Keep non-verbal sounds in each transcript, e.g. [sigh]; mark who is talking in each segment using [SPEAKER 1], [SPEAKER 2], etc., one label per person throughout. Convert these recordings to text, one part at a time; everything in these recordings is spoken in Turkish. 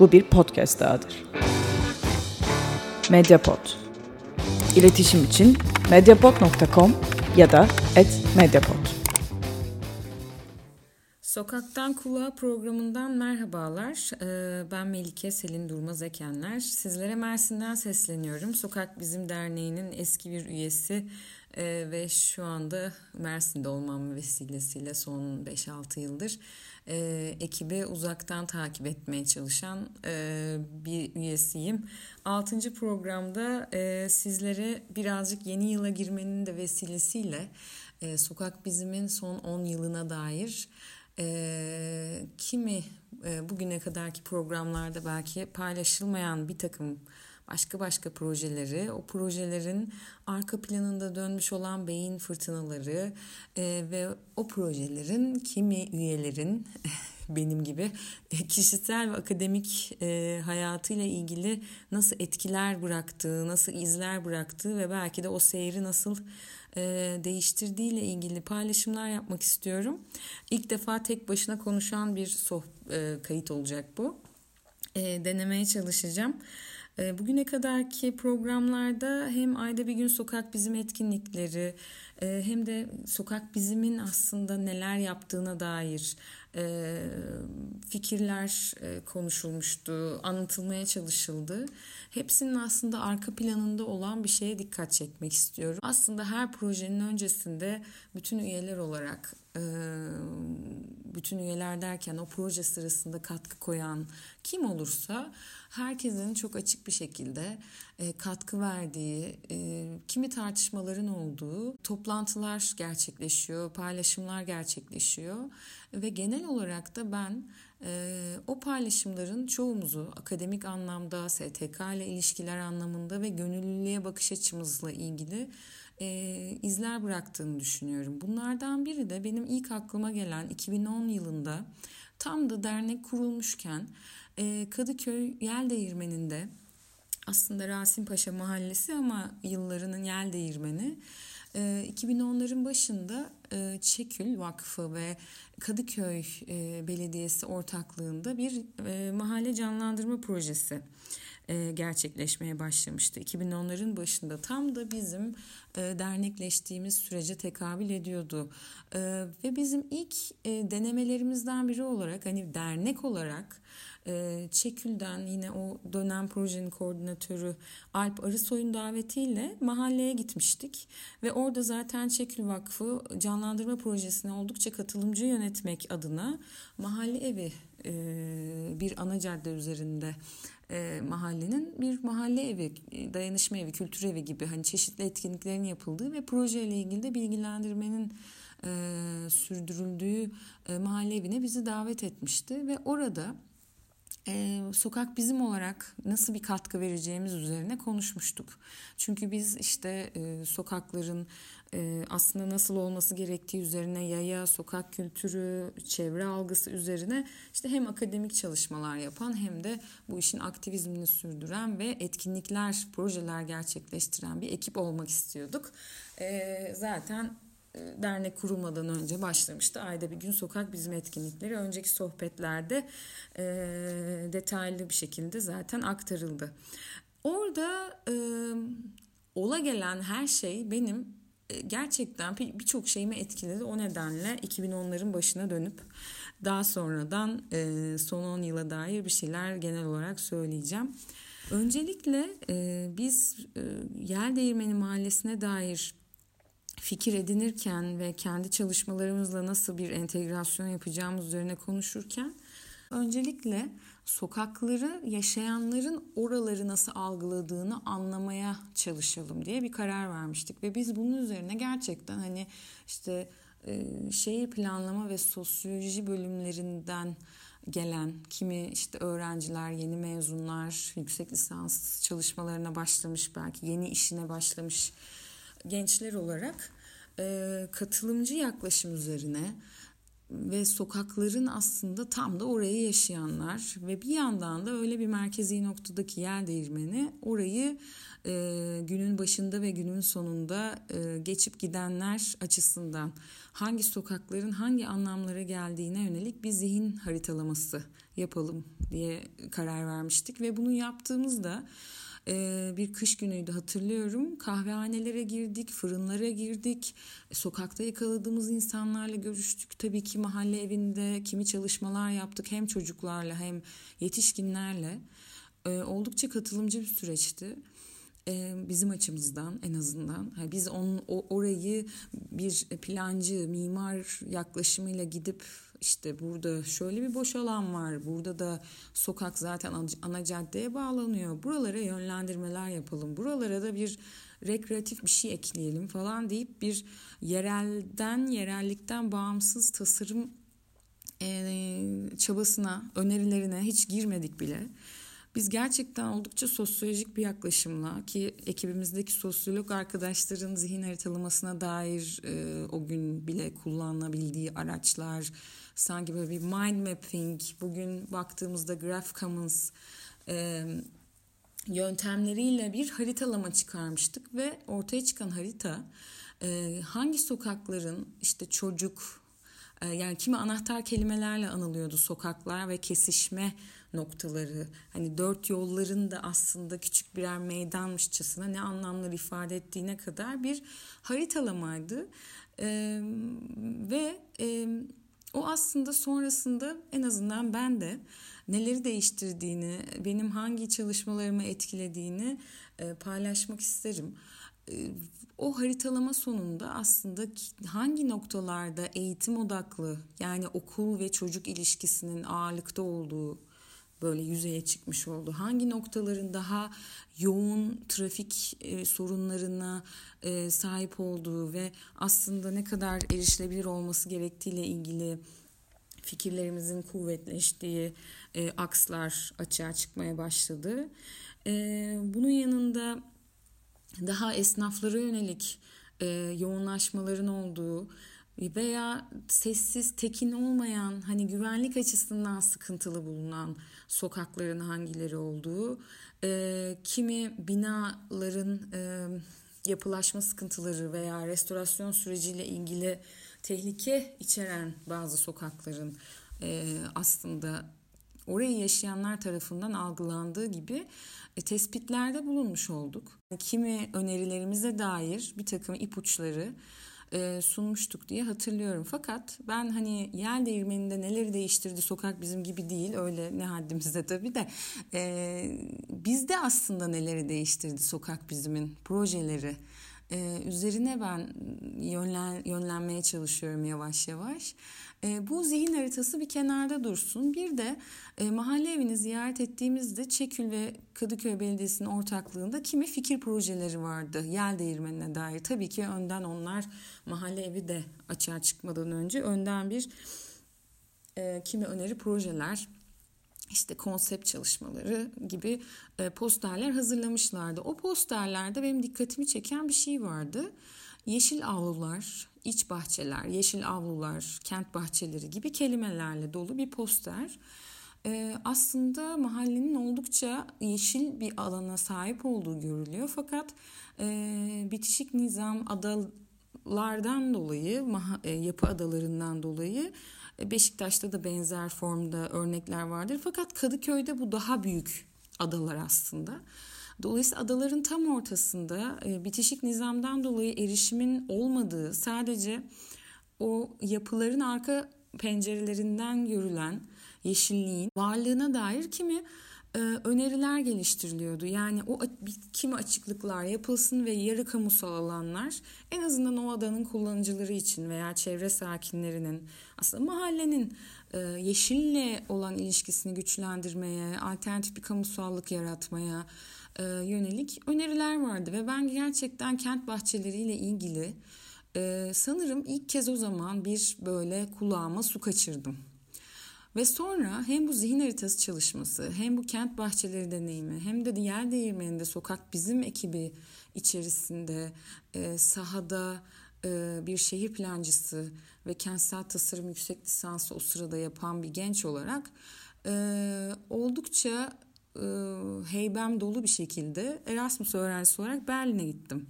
[SPEAKER 1] Bu bir podcast dahadır. Mediapod. İletişim için mediapod.com ya da @mediapod.
[SPEAKER 2] Sokaktan Kulağa programından merhabalar. Ee, Ben Melike Selin Durmaz Ekenler. Sizlere Mersin'den sesleniyorum. Sokak Bizim Derneği'nin eski bir üyesi ee, ve şu anda Mersin'de olmam vesilesiyle son 5-6 yıldır e, ekibi uzaktan takip etmeye çalışan e, bir üyesiyim. 6. programda e, sizlere birazcık yeni yıla girmenin de vesilesiyle e, Sokak Bizim'in son 10 yılına dair e, kimi e, bugüne kadarki programlarda belki paylaşılmayan bir takım başka başka projeleri, o projelerin arka planında dönmüş olan beyin fırtınaları e, ve o projelerin kimi üyelerin [laughs] benim gibi kişisel ve akademik e, hayatıyla ilgili nasıl etkiler bıraktığı, nasıl izler bıraktığı ve belki de o seyri nasıl e, değiştirdiğiyle ilgili paylaşımlar yapmak istiyorum. İlk defa tek başına konuşan bir soh e, kayıt olacak bu. E, denemeye çalışacağım. E, bugüne kadarki programlarda hem ayda bir gün sokak bizim etkinlikleri e, hem de sokak bizimin aslında neler yaptığına dair e, fikirler konuşulmuştu, anlatılmaya çalışıldı. Hepsinin aslında arka planında olan bir şeye dikkat çekmek istiyorum. Aslında her projenin öncesinde bütün üyeler olarak bütün üyeler derken o proje sırasında katkı koyan kim olursa herkesin çok açık bir şekilde katkı verdiği, kimi tartışmaların olduğu toplantılar gerçekleşiyor, paylaşımlar gerçekleşiyor ve genel olarak da ben o paylaşımların çoğumuzu akademik anlamda, STK ile ilişkiler anlamında ve gönüllülüğe bakış açımızla ilgili e, izler bıraktığını düşünüyorum. Bunlardan biri de benim ilk aklıma gelen 2010 yılında tam da dernek kurulmuşken e, Kadıköy Yel Değirmeni'nde aslında Rasim Paşa Mahallesi ama yıllarının Yel Değirmeni 2010'ların başında Çekül Vakfı ve Kadıköy Belediyesi ortaklığında bir mahalle canlandırma projesi gerçekleşmeye başlamıştı. 2010'ların başında tam da bizim dernekleştiğimiz sürece tekabül ediyordu. Ve bizim ilk denemelerimizden biri olarak hani dernek olarak Çekül'den yine o dönem projenin koordinatörü Alp Arısoy'un davetiyle mahalleye gitmiştik. Ve orada zaten Çekül Vakfı canlandırma projesine oldukça katılımcı yönetmek adına mahalle evi bir ana cadde üzerinde mahallenin bir mahalle evi, dayanışma evi, kültür evi gibi hani çeşitli etkinliklerin yapıldığı ve projeyle ilgili de bilgilendirmenin sürdürüldüğü mahalle evine bizi davet etmişti ve orada e, sokak bizim olarak nasıl bir katkı vereceğimiz üzerine konuşmuştuk. Çünkü biz işte e, sokakların e, aslında nasıl olması gerektiği üzerine yaya, sokak kültürü, çevre algısı üzerine işte hem akademik çalışmalar yapan hem de bu işin aktivizmini sürdüren ve etkinlikler, projeler gerçekleştiren bir ekip olmak istiyorduk. E, zaten dernek kurulmadan önce başlamıştı. Ayda bir gün sokak bizim etkinlikleri önceki sohbetlerde e, detaylı bir şekilde zaten aktarıldı. Orada e, ola gelen her şey benim e, gerçekten birçok şeyimi etkiledi. O nedenle 2010'ların başına dönüp daha sonradan e, son 10 yıla dair bir şeyler genel olarak söyleyeceğim. Öncelikle e, biz e, Yer Değirmeni Mahallesi'ne dair fikir edinirken ve kendi çalışmalarımızla nasıl bir entegrasyon yapacağımız üzerine konuşurken öncelikle sokakları yaşayanların oraları nasıl algıladığını anlamaya çalışalım diye bir karar vermiştik. Ve biz bunun üzerine gerçekten hani işte e, şehir planlama ve sosyoloji bölümlerinden gelen kimi işte öğrenciler, yeni mezunlar, yüksek lisans çalışmalarına başlamış belki yeni işine başlamış gençler olarak e, katılımcı yaklaşım üzerine ve sokakların aslında tam da orayı yaşayanlar ve bir yandan da öyle bir merkezi noktadaki yer değirmeni orayı e, günün başında ve günün sonunda e, geçip gidenler açısından hangi sokakların hangi anlamlara geldiğine yönelik bir zihin haritalaması yapalım diye karar vermiştik ve bunu yaptığımızda ee, bir kış günüydü hatırlıyorum. Kahvehanelere girdik, fırınlara girdik. Sokakta yakaladığımız insanlarla görüştük. Tabii ki mahalle evinde kimi çalışmalar yaptık hem çocuklarla hem yetişkinlerle. Ee, oldukça katılımcı bir süreçti ee, bizim açımızdan en azından biz onun orayı bir plancı mimar yaklaşımıyla gidip işte burada şöyle bir boş alan var. Burada da sokak zaten ana caddeye bağlanıyor. Buralara yönlendirmeler yapalım. Buralara da bir rekreatif bir şey ekleyelim falan deyip bir yerelden, yerellikten bağımsız tasarım çabasına, önerilerine hiç girmedik bile. Biz gerçekten oldukça sosyolojik bir yaklaşımla ki ekibimizdeki sosyolog arkadaşların zihin haritalamasına dair e, o gün bile kullanılabildiği araçlar, sanki böyle bir mind mapping, bugün baktığımızda Graph Commons e, yöntemleriyle bir haritalama çıkarmıştık ve ortaya çıkan harita e, hangi sokakların işte çocuk, yani kimi anahtar kelimelerle anılıyordu sokaklar ve kesişme noktaları. Hani dört yolların da aslında küçük birer meydanmışçasına ne anlamlar ifade ettiğine kadar bir haritalamaydı. E, ve e, o aslında sonrasında en azından ben de neleri değiştirdiğini, benim hangi çalışmalarımı etkilediğini e, paylaşmak isterim. E, o haritalama sonunda aslında hangi noktalarda eğitim odaklı yani okul ve çocuk ilişkisinin ağırlıkta olduğu böyle yüzeye çıkmış oldu. Hangi noktaların daha yoğun trafik e, sorunlarına e, sahip olduğu ve aslında ne kadar erişilebilir olması gerektiğiyle ilgili fikirlerimizin kuvvetleştiği akslar açığa çıkmaya başladı. Bunun yanında daha esnaflara yönelik e, yoğunlaşmaların olduğu veya sessiz, tekin olmayan, hani güvenlik açısından sıkıntılı bulunan sokakların hangileri olduğu, e, kimi binaların e, yapılaşma sıkıntıları veya restorasyon süreciyle ilgili tehlike içeren bazı sokakların e, aslında orayı yaşayanlar tarafından algılandığı gibi e, tespitlerde bulunmuş olduk. Kimi önerilerimize dair bir takım ipuçları e, sunmuştuk diye hatırlıyorum. Fakat ben hani yel değirmeninde neleri değiştirdi sokak bizim gibi değil öyle ne haddimizde tabii de e, bizde aslında neleri değiştirdi sokak bizimin projeleri e, üzerine ben yönlen, yönlenmeye çalışıyorum yavaş yavaş. E, bu zihin haritası bir kenarda dursun. Bir de e, mahalle evini ziyaret ettiğimizde Çekül ve Kadıköy Belediyesi'nin ortaklığında kimi fikir projeleri vardı. Yel değirmenine dair. Tabii ki önden onlar mahalle evi de açığa çıkmadan önce önden bir e, kimi öneri projeler işte konsept çalışmaları gibi e, posterler hazırlamışlardı. O posterlerde benim dikkatimi çeken bir şey vardı. Yeşil avlular, iç bahçeler, yeşil avlular, kent bahçeleri gibi kelimelerle dolu bir poster. Ee, aslında mahallenin oldukça yeşil bir alana sahip olduğu görülüyor. Fakat e, bitişik nizam adalardan dolayı, e, yapı adalarından dolayı e, Beşiktaş'ta da benzer formda örnekler vardır. Fakat Kadıköy'de bu daha büyük adalar aslında. Dolayısıyla adaların tam ortasında e, bitişik nizamdan dolayı erişimin olmadığı sadece o yapıların arka pencerelerinden görülen yeşilliğin varlığına dair kimi e, öneriler geliştiriliyordu. Yani o kimi açıklıklar yapılsın ve yarı kamusal alanlar en azından o adanın kullanıcıları için veya çevre sakinlerinin aslında mahallenin e, yeşille olan ilişkisini güçlendirmeye, alternatif bir kamusallık yaratmaya e, yönelik öneriler vardı ve ben gerçekten kent bahçeleriyle ilgili sanırım ilk kez o zaman bir böyle kulağıma su kaçırdım. Ve sonra hem bu zihin haritası çalışması hem bu kent bahçeleri deneyimi hem de diğer değirmeninde sokak bizim ekibi içerisinde e, sahada e, bir şehir plancısı ve kentsel tasarım yüksek lisansı o sırada yapan bir genç olarak e, oldukça e, heybem dolu bir şekilde Erasmus öğrencisi olarak Berlin'e gittim.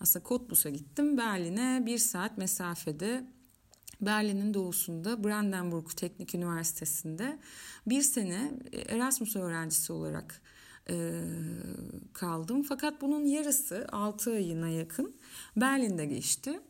[SPEAKER 2] Aslında Cottbus'a gittim. Berlin'e bir saat mesafede Berlin'in doğusunda Brandenburg Teknik Üniversitesi'nde bir sene Erasmus öğrencisi olarak e, kaldım. Fakat bunun yarısı 6 ayına yakın Berlin'de geçti.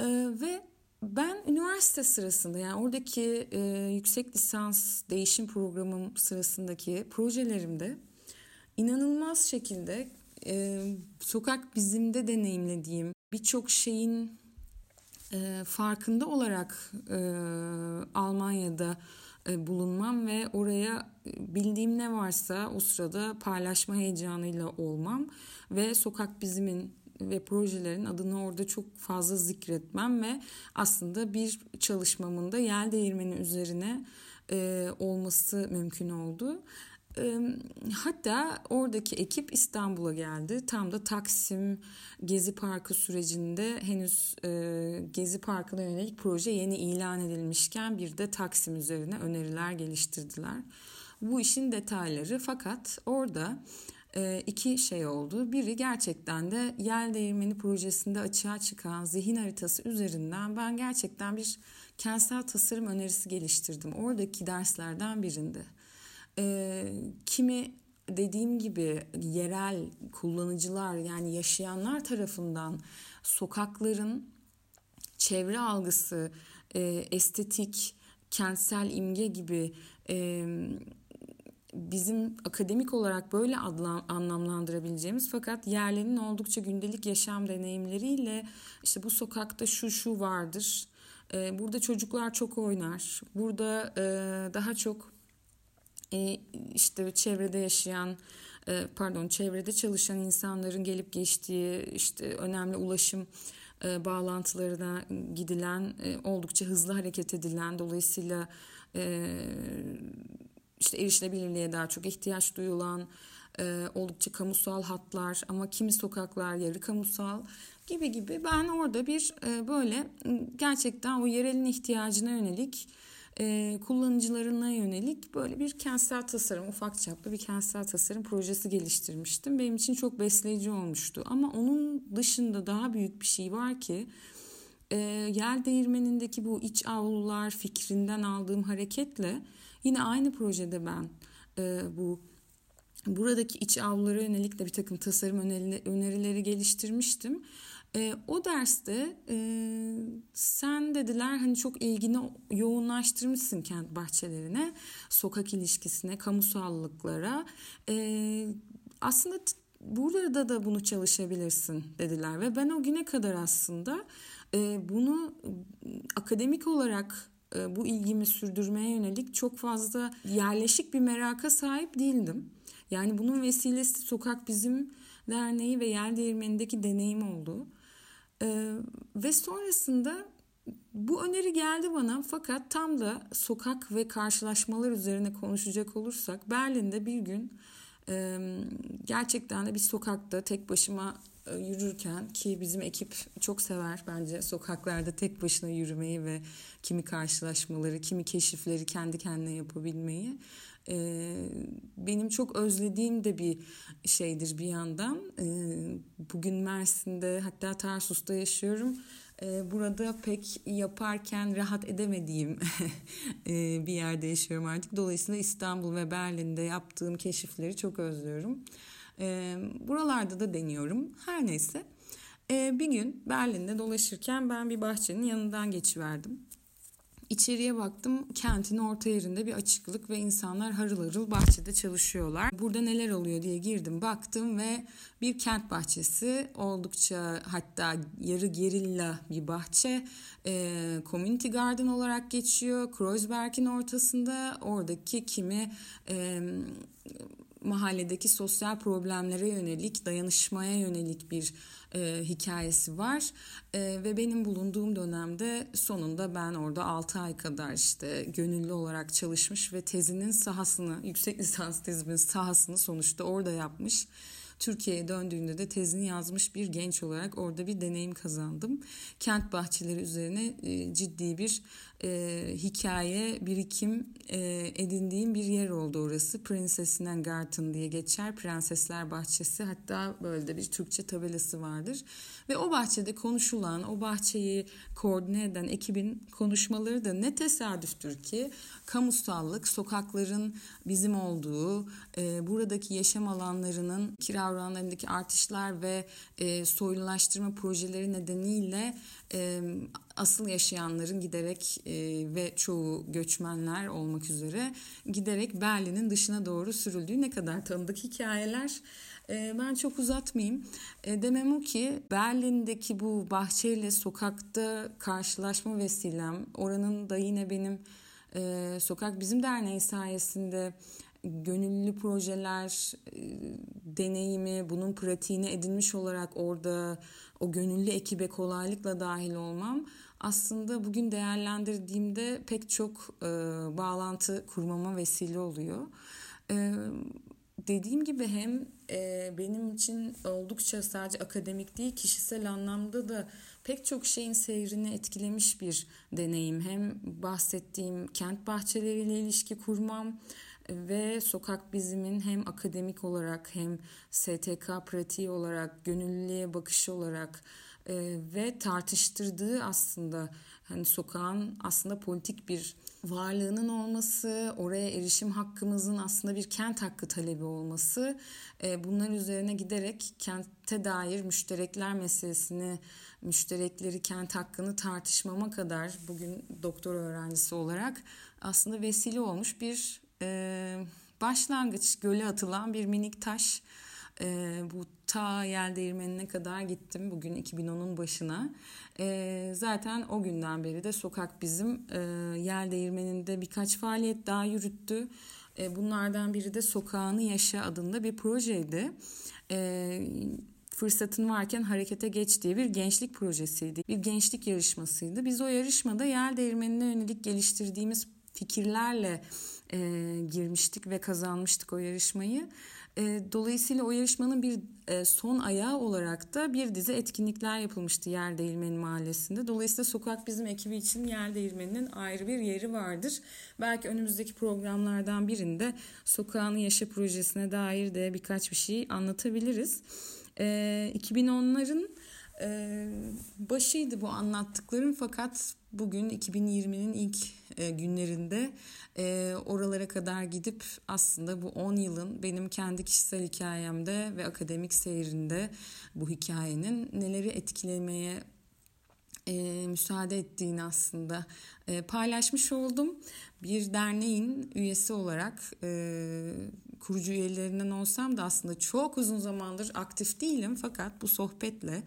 [SPEAKER 2] E, ve ben üniversite sırasında yani oradaki e, yüksek lisans değişim programım sırasındaki projelerimde inanılmaz şekilde e, sokak bizimde deneyimlediğim birçok şeyin e, farkında olarak e, Almanya'da e, bulunmam ve oraya e, bildiğim ne varsa o sırada paylaşma heyecanıyla olmam ve sokak bizimin ve projelerin adını orada çok fazla zikretmem ve aslında bir çalışmamın da yel değirmeni üzerine e, olması mümkün oldu. Hatta oradaki ekip İstanbul'a geldi. Tam da Taksim Gezi Parkı sürecinde henüz e, Gezi Parkı'na yönelik proje yeni ilan edilmişken bir de Taksim üzerine öneriler geliştirdiler. Bu işin detayları fakat orada e, iki şey oldu. Biri gerçekten de Yel Değirmeni projesinde açığa çıkan zihin haritası üzerinden ben gerçekten bir kentsel tasarım önerisi geliştirdim. Oradaki derslerden birinde. E, kimi dediğim gibi yerel kullanıcılar yani yaşayanlar tarafından sokakların çevre algısı, e, estetik, kentsel imge gibi e, bizim akademik olarak böyle adlan, anlamlandırabileceğimiz fakat yerlerin oldukça gündelik yaşam deneyimleriyle işte bu sokakta şu şu vardır. E, burada çocuklar çok oynar. Burada e, daha çok e, işte çevrede yaşayan e, pardon çevrede çalışan insanların gelip geçtiği işte önemli ulaşım e, bağlantılarına gidilen oldukça hızlı hareket edilen dolayısıyla işte erişilebilirliğe daha çok ihtiyaç duyulan oldukça kamusal hatlar ama kimi sokaklar yarı kamusal gibi gibi ben orada bir böyle gerçekten o yerelin ihtiyacına yönelik e, kullanıcılarına yönelik böyle bir kentsel tasarım, ufak çaplı bir kentsel tasarım projesi geliştirmiştim. Benim için çok besleyici olmuştu. Ama onun dışında daha büyük bir şey var ki e, yer değirmenindeki bu iç avlular fikrinden aldığım hareketle yine aynı projede ben e, bu buradaki iç avlulara yönelik de bir takım tasarım önerileri geliştirmiştim. E, o derste e, sen dediler hani çok ilgini yoğunlaştırmışsın kent bahçelerine, sokak ilişkisine, kamusallıklara. E, aslında burada da bunu çalışabilirsin dediler ve ben o güne kadar aslında e, bunu akademik olarak bu ilgimi sürdürmeye yönelik çok fazla yerleşik bir meraka sahip değildim. Yani bunun vesilesi Sokak Bizim Derneği ve Yel Değirmeni'ndeki deneyim oldu. Ee, ve sonrasında bu öneri geldi bana fakat tam da sokak ve karşılaşmalar üzerine konuşacak olursak Berlin'de bir gün e, gerçekten de bir sokakta tek başıma e, yürürken ki bizim ekip çok sever bence sokaklarda tek başına yürümeyi ve kimi karşılaşmaları, kimi keşifleri kendi kendine yapabilmeyi. E, benim çok özlediğim de bir şeydir bir yandan. E, bugün Mersin'de hatta Tarsus'ta yaşıyorum. Burada pek yaparken rahat edemediğim [laughs] bir yerde yaşıyorum artık. Dolayısıyla İstanbul ve Berlin'de yaptığım keşifleri çok özlüyorum. E, buralarda da deniyorum. Her neyse. E, bir gün Berlin'de dolaşırken ben bir bahçenin yanından geçiverdim. İçeriye baktım kentin orta yerinde bir açıklık ve insanlar harıl harıl bahçede çalışıyorlar. Burada neler oluyor diye girdim baktım ve bir kent bahçesi oldukça hatta yarı gerilla bir bahçe. E, community garden olarak geçiyor. Kreuzberg'in ortasında oradaki kimi... E, mahalledeki sosyal problemlere yönelik, dayanışmaya yönelik bir e, hikayesi var. E, ve benim bulunduğum dönemde sonunda ben orada 6 ay kadar işte gönüllü olarak çalışmış ve tezinin sahasını, [laughs] yüksek lisans tezimin sahasını sonuçta orada yapmış. Türkiye'ye döndüğünde de tezini yazmış bir genç olarak orada bir deneyim kazandım. Kent bahçeleri üzerine e, ciddi bir e, hikaye, birikim e, edindiğim bir yer oldu orası. Princess'inen Garden diye geçer. Prensesler Bahçesi. Hatta böyle de bir Türkçe tabelası vardır. Ve o bahçede konuşulan, o bahçeyi koordine eden ekibin konuşmaları da ne tesadüftür ki kamusallık, sokakların bizim olduğu, e, buradaki yaşam alanlarının kira oranlarındaki artışlar ve e, soylulaştırma projeleri nedeniyle asıl yaşayanların giderek e, ve çoğu göçmenler olmak üzere giderek Berlin'in dışına doğru sürüldüğü ne kadar tanıdık hikayeler. E, ben çok uzatmayayım. E, demem o ki Berlin'deki bu bahçeyle sokakta karşılaşma vesilem, oranın da yine benim Sokak Bizim Derneği sayesinde gönüllü projeler e, deneyimi, bunun pratiğini edinmiş olarak orada o gönüllü ekibe kolaylıkla dahil olmam aslında bugün değerlendirdiğimde pek çok e, bağlantı kurmama vesile oluyor. E, dediğim gibi hem e, benim için oldukça sadece akademik değil kişisel anlamda da pek çok şeyin seyrini etkilemiş bir deneyim. Hem bahsettiğim kent bahçeleriyle ilişki kurmam, ve sokak bizimin hem akademik olarak hem STK pratiği olarak gönüllüye bakışı olarak e, ve tartıştırdığı aslında hani sokağın aslında politik bir varlığının olması, oraya erişim hakkımızın aslında bir kent hakkı talebi olması, e, bunlar üzerine giderek kente dair müşterekler meselesini, müşterekleri, kent hakkını tartışmama kadar bugün doktor öğrencisi olarak aslında vesile olmuş bir e, başlangıç göle atılan bir minik taş. E, bu ta yel değirmenine kadar gittim bugün 2010'un başına. E, zaten o günden beri de sokak bizim e, yel değirmeninde birkaç faaliyet daha yürüttü. E, bunlardan biri de Sokağını Yaşa adında bir projeydi. E, fırsatın varken harekete geç diye bir gençlik projesiydi. Bir gençlik yarışmasıydı. Biz o yarışmada yel değirmenine yönelik geliştirdiğimiz fikirlerle e, girmiştik ve kazanmıştık o yarışmayı. E, dolayısıyla o yarışmanın bir e, son ayağı olarak da bir dizi etkinlikler yapılmıştı Yer Değirmeni Mahallesi'nde. Dolayısıyla Sokak Bizim ekibi için Yer Değirmeni'nin ayrı bir yeri vardır. Belki önümüzdeki programlardan birinde Sokağını Yaşa projesine dair de birkaç bir şey anlatabiliriz. E, 2010'ların e, başıydı bu anlattıklarım fakat bugün 2020'nin ilk e, günlerinde e, oralara kadar gidip aslında bu 10 yılın benim kendi kişisel hikayemde ve akademik seyrinde bu hikayenin neleri etkilemeye e, müsaade ettiğini aslında paylaşmış oldum. Bir derneğin üyesi olarak kurucu üyelerinden olsam da aslında çok uzun zamandır aktif değilim. Fakat bu sohbetle,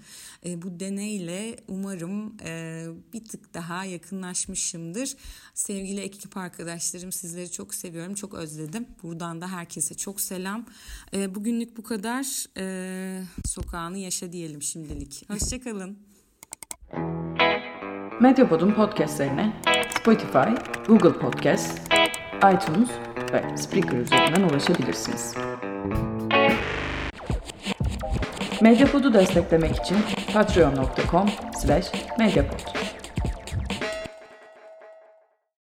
[SPEAKER 2] e, bu deneyle umarım e, bir tık daha yakınlaşmışımdır. Sevgili ekip arkadaşlarım sizleri çok seviyorum, çok özledim. Buradan da herkese çok selam. E, bugünlük bu kadar. E, sokağını yaşa diyelim şimdilik. Hoşçakalın.
[SPEAKER 1] Medyapod'un podcastlerine Spotify, Google Podcast, iTunes ve Spreaker üzerinden ulaşabilirsiniz. Medyapod'u desteklemek için patreon.com slash medyapod.